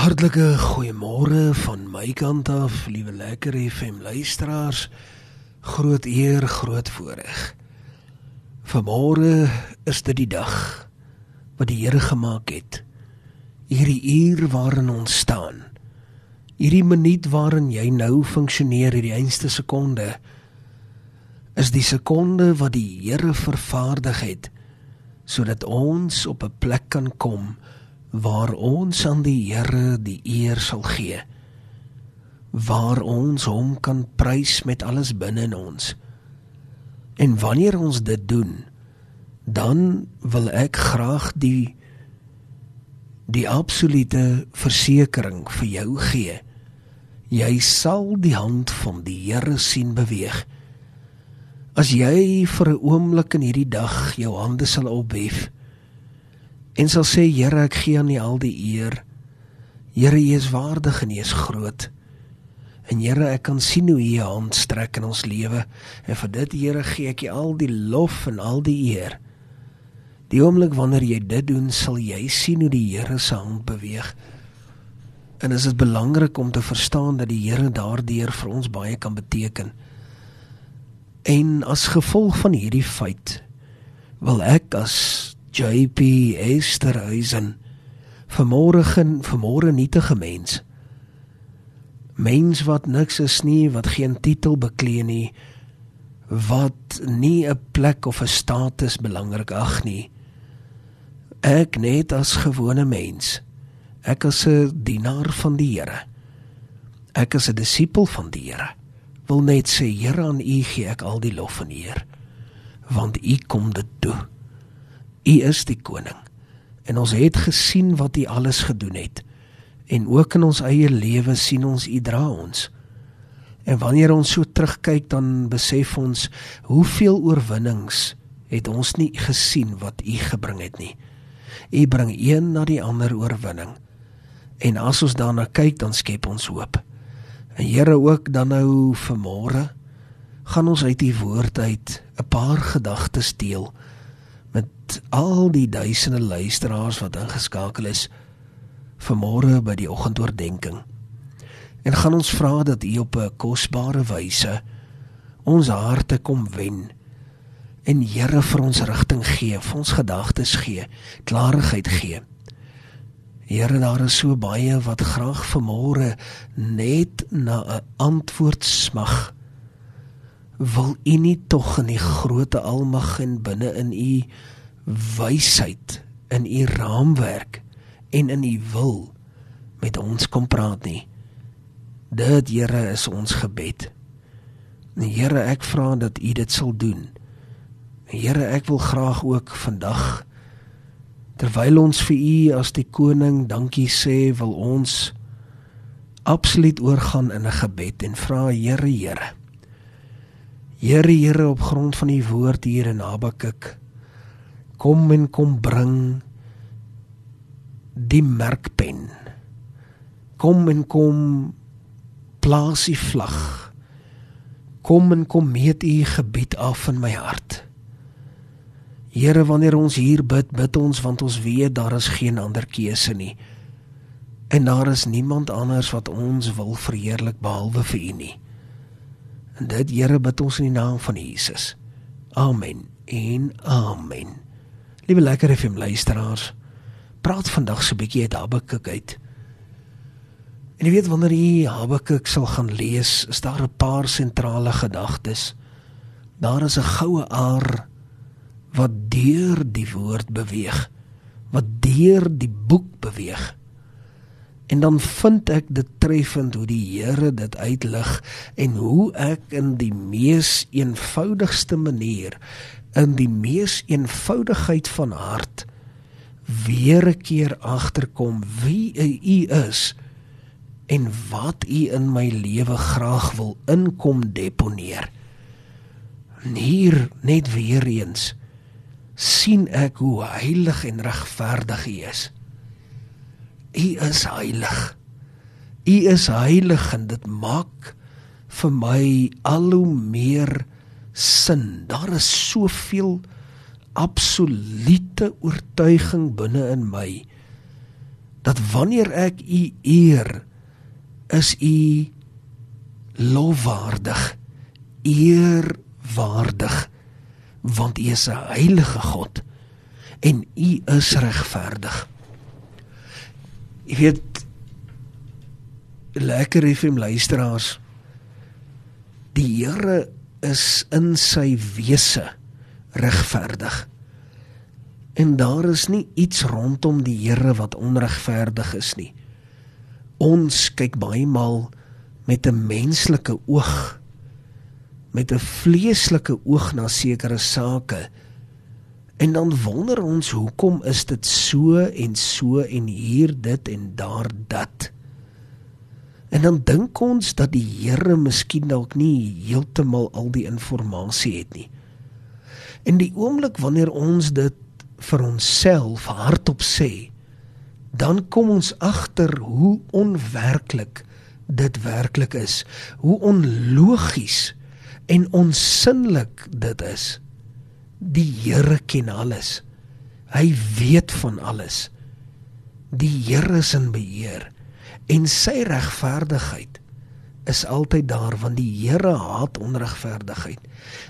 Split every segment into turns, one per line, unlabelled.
Hartlike goeiemôre van my kant af, liewe lekker FM luisteraars. Groot eer, groot voorreg. Vanmôre is dit die dag wat die Here gemaak het. Hierdie uur waarin ons staan. Hierdie minuut waarin jy nou funksioneer, hierdie einste sekonde is die sekonde wat die Here vervaardig het sodat ons op 'n plek kan kom waar ons aan die Here die eer sal gee waar ons hom kan prys met alles binne in ons. En wanneer ons dit doen dan wil ek graag die die absolute versekering vir jou gee. Jy sal die hand van die Here sien beweeg. As jy vir 'n oomblik in hierdie dag jou hande sal ophef en sal sê Here ek gee aan U al die eer. Here U is waardig en U is groot. En Here ek kan sien hoe U U hand strek in ons lewe en vir dit Here gee ek U al die lof en al die eer. Die oomblik wanneer jy dit doen, sal jy sien hoe die Here se hand beweeg. En is dit belangrik om te verstaan dat die Here daardeur vir ons baie kan beteken. En as gevolg van hierdie feit wil ek as JP Esterhuizen. Vanmôre vanmôre nietige mens. Mens wat niks is nie wat geen titel beklee nie wat nie 'n plek of 'n status belangrik ag nie. Ek net as gewone mens. Ek is 'n dienaar van die Here ek is 'n disipel van die Here wil net sê Here aan u gee ek al die lof en eer want u kom dit toe U is die koning. En ons het gesien wat U alles gedoen het. En ook in ons eie lewe sien ons U dra ons. En wanneer ons so terugkyk dan besef ons hoeveel oorwinnings het ons nie gesien wat U gebring het nie. U bring een na die ander oorwinning. En as ons daarna kyk dan skep ons hoop. En Here ook dan nou vanmôre gaan ons uit U woord uit 'n paar gedagtes deel met al die duisende luisteraars wat ingeskakel is vanmôre by die oggendoordenkings. En gaan ons vra dat U op 'n kosbare wyse ons harte kom wen en Here vir ons rigting gee, vir ons gedagtes gee, klarigheid gee. Here, daar is so baie wat graag vanmôre net na 'n antwoord smag. Wil U nie tog in die groote almag en binne in U wysheid in u raamwerk en in u wil met ons kom praat nie. Dit Here is ons gebed. Here, ek vra dat u dit sal doen. Here, ek wil graag ook vandag terwyl ons vir u as die koning dankie sê, wil ons absoluut oorgaan in 'n gebed en vra Here, Here. Here, Here op grond van u woord hier in Habakuk kom en kom bring die merkpen. Kom en kom plaas die vlag. Kom en kom meet u gebied af in my hart. Here wanneer ons hier bid bid ons want ons weet daar is geen ander keuse nie. En daar is niemand anders wat ons wil verheerlik behalwe vir u nie. En dit Here bid ons in die naam van Jesus. Amen en amen Liewe lekker FM luisteraars, praat vandag so 'n bietjie uit Habakuk uit. En jy weet wanneer jy Habakuk sal gaan lees, is daar 'n paar sentrale gedagtes. Daar is 'n goue aar wat deur die woord beweeg, wat deur die boek beweeg. En dan vind ek dit treffend hoe die Here dit uitlig en hoe ek in die mees eenvoudigste manier in die mees eenvoudigheid van hart weer 'n keer agterkom wie u is en wat u in my lewe graag wil inkom deponeer. En hier net weer eens sien ek hoe heilig en regverdig u is. U is heilig. U is heilig en dit maak vir my al hoe meer sin. Daar is soveel absolute oortuiging binne in my dat wanneer ek u eer is u lofwaardig eerwaardig want u is 'n heilige God en u is regverdig jy weet lekker FM luisteraars die Here is in sy wese regverdig. En daar is nie iets rondom die Here wat onregverdig is nie. Ons kyk baie maal met 'n menslike oog met 'n vleeslike oog na sekere sake. En dan wonder ons hoekom is dit so en so en hier dit en daar dat en dan dink ons dat die Here miskien dalk nie heeltemal al die inligting het nie in die oomblik wanneer ons dit vir onsself hardop sê dan kom ons agter hoe onwerklik dit werklik is, hoe onlogies en onsinlik dit is. Die Here ken alles. Hy weet van alles. Die Here is in beheer en sy regverdigheid is altyd daar want die Here haat onregverdigheid.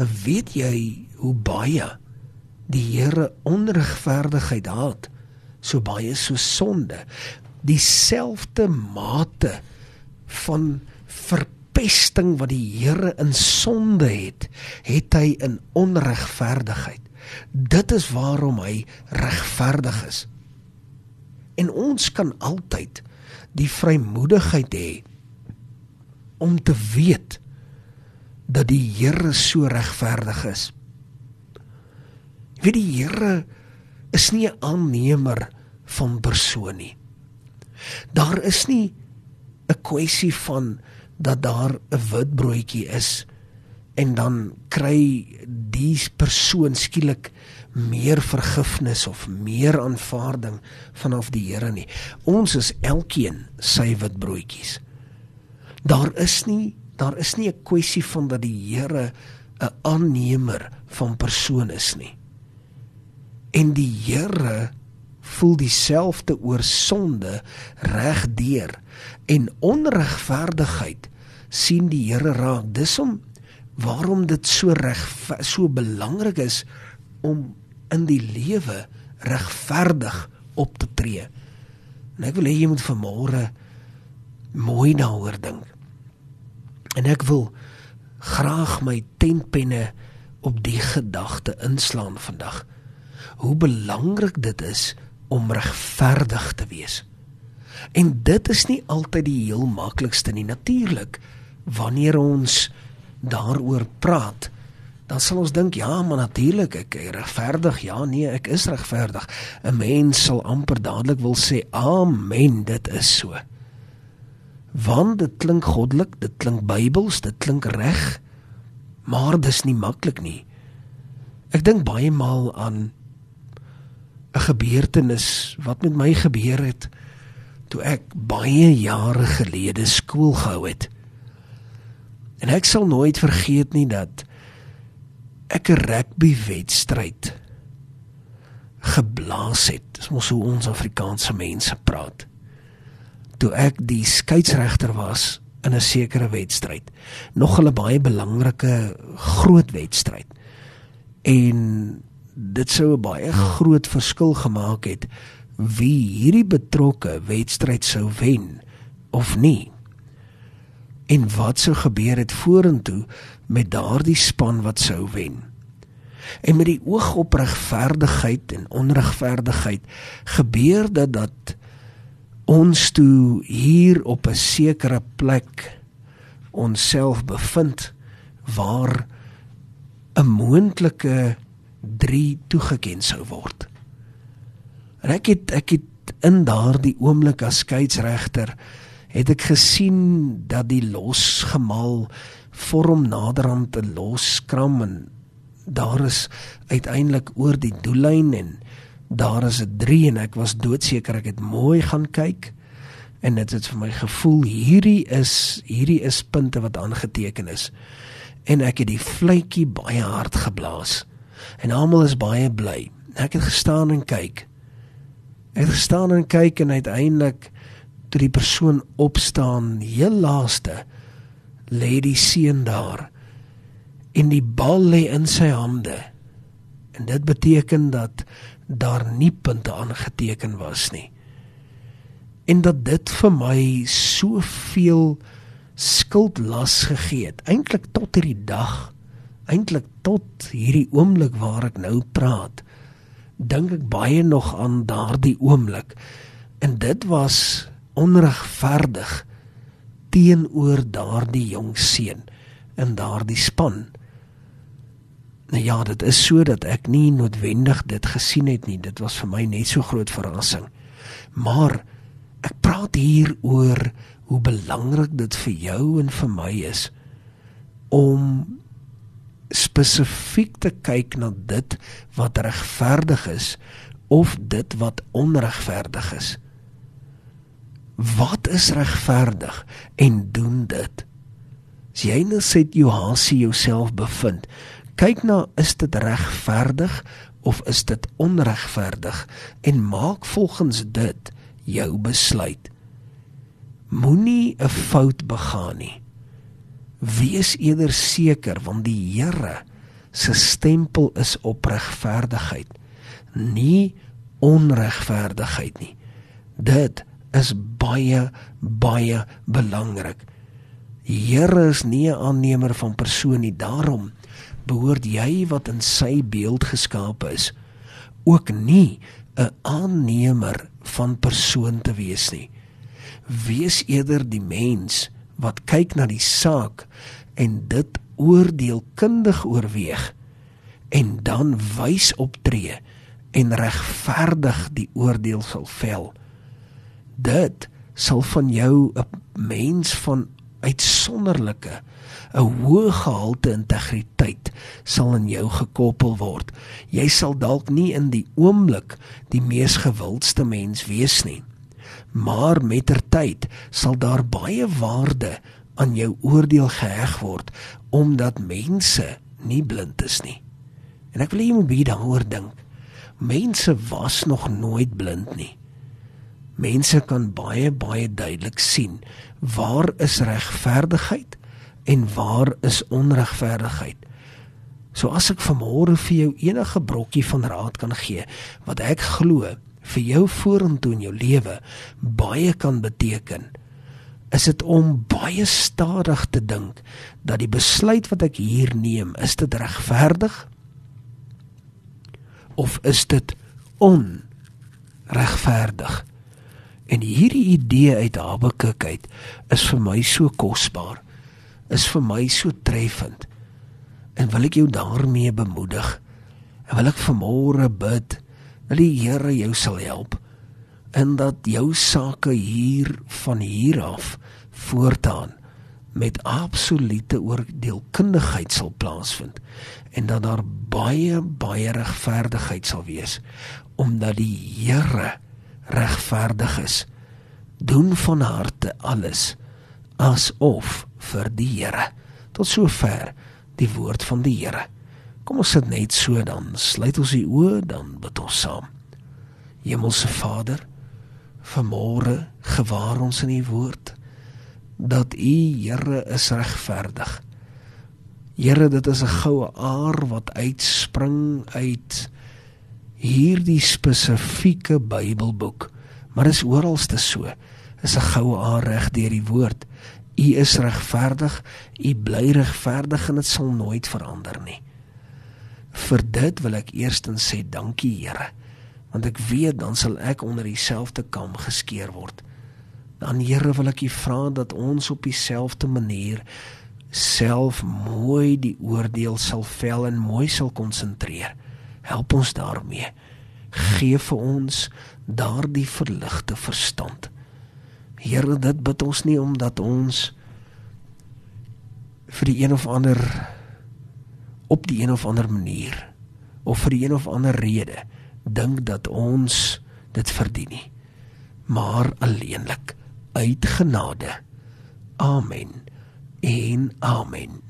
En weet jy hoe baie die Here onregverdigheid haat? so baie so sonde dieselfde mate van verpesting wat die Here in sonde het het hy in onregverdigheid dit is waarom hy regverdig is en ons kan altyd die vrymoedigheid hê om te weet dat die Here so regverdig is weet die Here is nie 'n aannemer van persoon nie. Daar is nie 'n kwessie van dat daar 'n wit broodjie is en dan kry die persoon skielik meer vergifnis of meer aanvaarding vanaf die Here nie. Ons is elkeen sy wit broodjies. Daar is nie daar is nie 'n kwessie van dat die Here 'n aannemer van persoon is nie. En die Here voel dieselfde oor sonde regdeur en onregverdigheid sien die Here raak. Dis om waarom dit so reg so belangrik is om in die lewe regverdig op te tree. En ek wil hê jy moet vanmôre mooi daaroor dink. En ek wil graag my tentpenne op die gedagte inslaan vandag hoe belangrik dit is om regverdig te wees. En dit is nie altyd die heel maklikste nie natuurlik wanneer ons daaroor praat. Dan sal ons dink ja, maar natuurlik ek is regverdig. Ja, nee, ek is regverdig. 'n Mens sal amper dadelik wil sê amen, dit is so. Want dit klink goddelik, dit klink Bybels, dit klink reg. Maar dis nie maklik nie. Ek dink baie maal aan 'n gebeurtenis wat met my gebeur het toe ek baie jare gelede skool gehou het. En ek sal nooit vergeet nie dat ek 'n rugby wedstryd geblaas het. Dis mos hoe ons Afrikaanse mense praat. Toe ek die skeieregter was in 'n sekere wedstryd, nog 'n baie belangrike groot wedstryd. En dit sou 'n baie groot verskil gemaak het wie hierdie betrokke wedstryd sou wen of nie. En wat sou gebeur het vorentoe met daardie span wat sou wen? En met die oog op regverdigheid en onregverdigheid gebeur dit dat ons toe hier op 'n sekere plek onsself bevind waar 'n moontlike 3 toegeken sou word. En ek het ek het in daardie oomblik as skeieregter het ek gesien dat die losgemaal vorm naderhand 'n loskram en daar is uiteindelik oor die doellyn en daar is 'n 3 en ek was doodseker ek het mooi gaan kyk en dit het vir my gevoel hierdie is hierdie is punte wat aangeteken is en ek het die fluitjie baie hard geblaas en almal is baie bly. Ek het gestaan en kyk. Ek het gestaan en kyk en uiteindelik toe die persoon opstaan, heel laaste lê die seun daar en die bal lê in sy hande. En dit beteken dat daar nie punte aangeteken was nie. En dat dit vir my soveel skuldlas gegee het, eintlik tot hierdie dag, eintlik tot hierdie oomblik waar ek nou praat, dink ek baie nog aan daardie oomblik. En dit was onregverdig teenoor daardie jong seun in daardie span. Nou ja, dit is so dat ek nie noodwendig dit gesien het nie. Dit was vir my net so groot verrassing. Maar ek praat hier oor hoe belangrik dit vir jou en vir my is om spesifiek te kyk na dit wat regverdig is of dit wat onregverdig is. Wat is regverdig en doen dit? As jy nou sê jy hasie jouself bevind, kyk na is dit regverdig of is dit onregverdig en maak volgens dit jou besluit. Moenie 'n fout begaan nie. Wees eerder seker want die Here se stempel is op regverdigheid, nie onregverdigheid nie. Dit is baie baie belangrik. Die Here is nie 'n aannemer van persoon nie, daarom behoort jy wat in sy beeld geskape is ook nie 'n aannemer van persoon te wees nie. Wees eerder die mens wat kyk na die saak en dit oordeelkundig oorweeg en dan wys optree en regverdig die oordeel sal vel. Dit sal van jou 'n mens van uitsonderlike 'n hoë gehalte integriteit sal in jou gekoppel word. Jy sal dalk nie in die oomblik die mees gewildste mens wees nie. Maar mettertyd sal daar baie waarde aan jou oordeel geheg word omdat mense nie blind is nie. En ek wil jy moet baie daaroor dink. Mense was nog nooit blind nie. Mense kan baie baie duidelik sien waar is regverdigheid en waar is onregverdigheid. So as ek vanmôre vir jou enige brokkie van raad kan gee wat ek glo vir jou vorentoe in jou lewe baie kan beteken, is dit om baie stadig te dink dat die besluit wat ek hier neem, is dit regverdig of is dit onregverdig? En hierdie idee uit Habakuk uit is vir my so kosbaar is vir my so treffend. En wil ek jou daarmee bemoedig. En wil ek vanmôre bid dat die Here jou sal help en dat jou sake hier van hier af voortaan met absolute oordeelkundigheid sal plaasvind en dat daar baie baie regverdigheid sal wees omdat die Here regverdig is doen van harte alles asof vir die Here. Tot sover die woord van die Here. Kom ons sit net so dan sluit ons die oë dan bid ons saam. Hemelse Vader, vanmôre gewaar ons in u woord dat u Here is regverdig. Here, dit is 'n goue aar wat uitspring uit hierdie spesifieke Bybelboek, maar dit is oralste so. Is 'n goue aar reg deur die woord. U is regverdig, U bly regverdig en dit sal nooit verander nie. Vir dit wil ek eerstens sê dankie Here, want ek weet dan sal ek onder dieselfde kam geskeer word. Dan Here wil ek U vra dat ons op dieselfde manier self mooi die oordeel sal vel en mooi sal konsentreer. Help ons daarmee. Geef vir ons daardie verligte verstand. Here, dit bid ons nie omdat ons vir die een of ander op die een of ander manier of vir die een of ander rede dink dat ons dit verdien nie, maar alleenlik uit genade. Amen. En amen.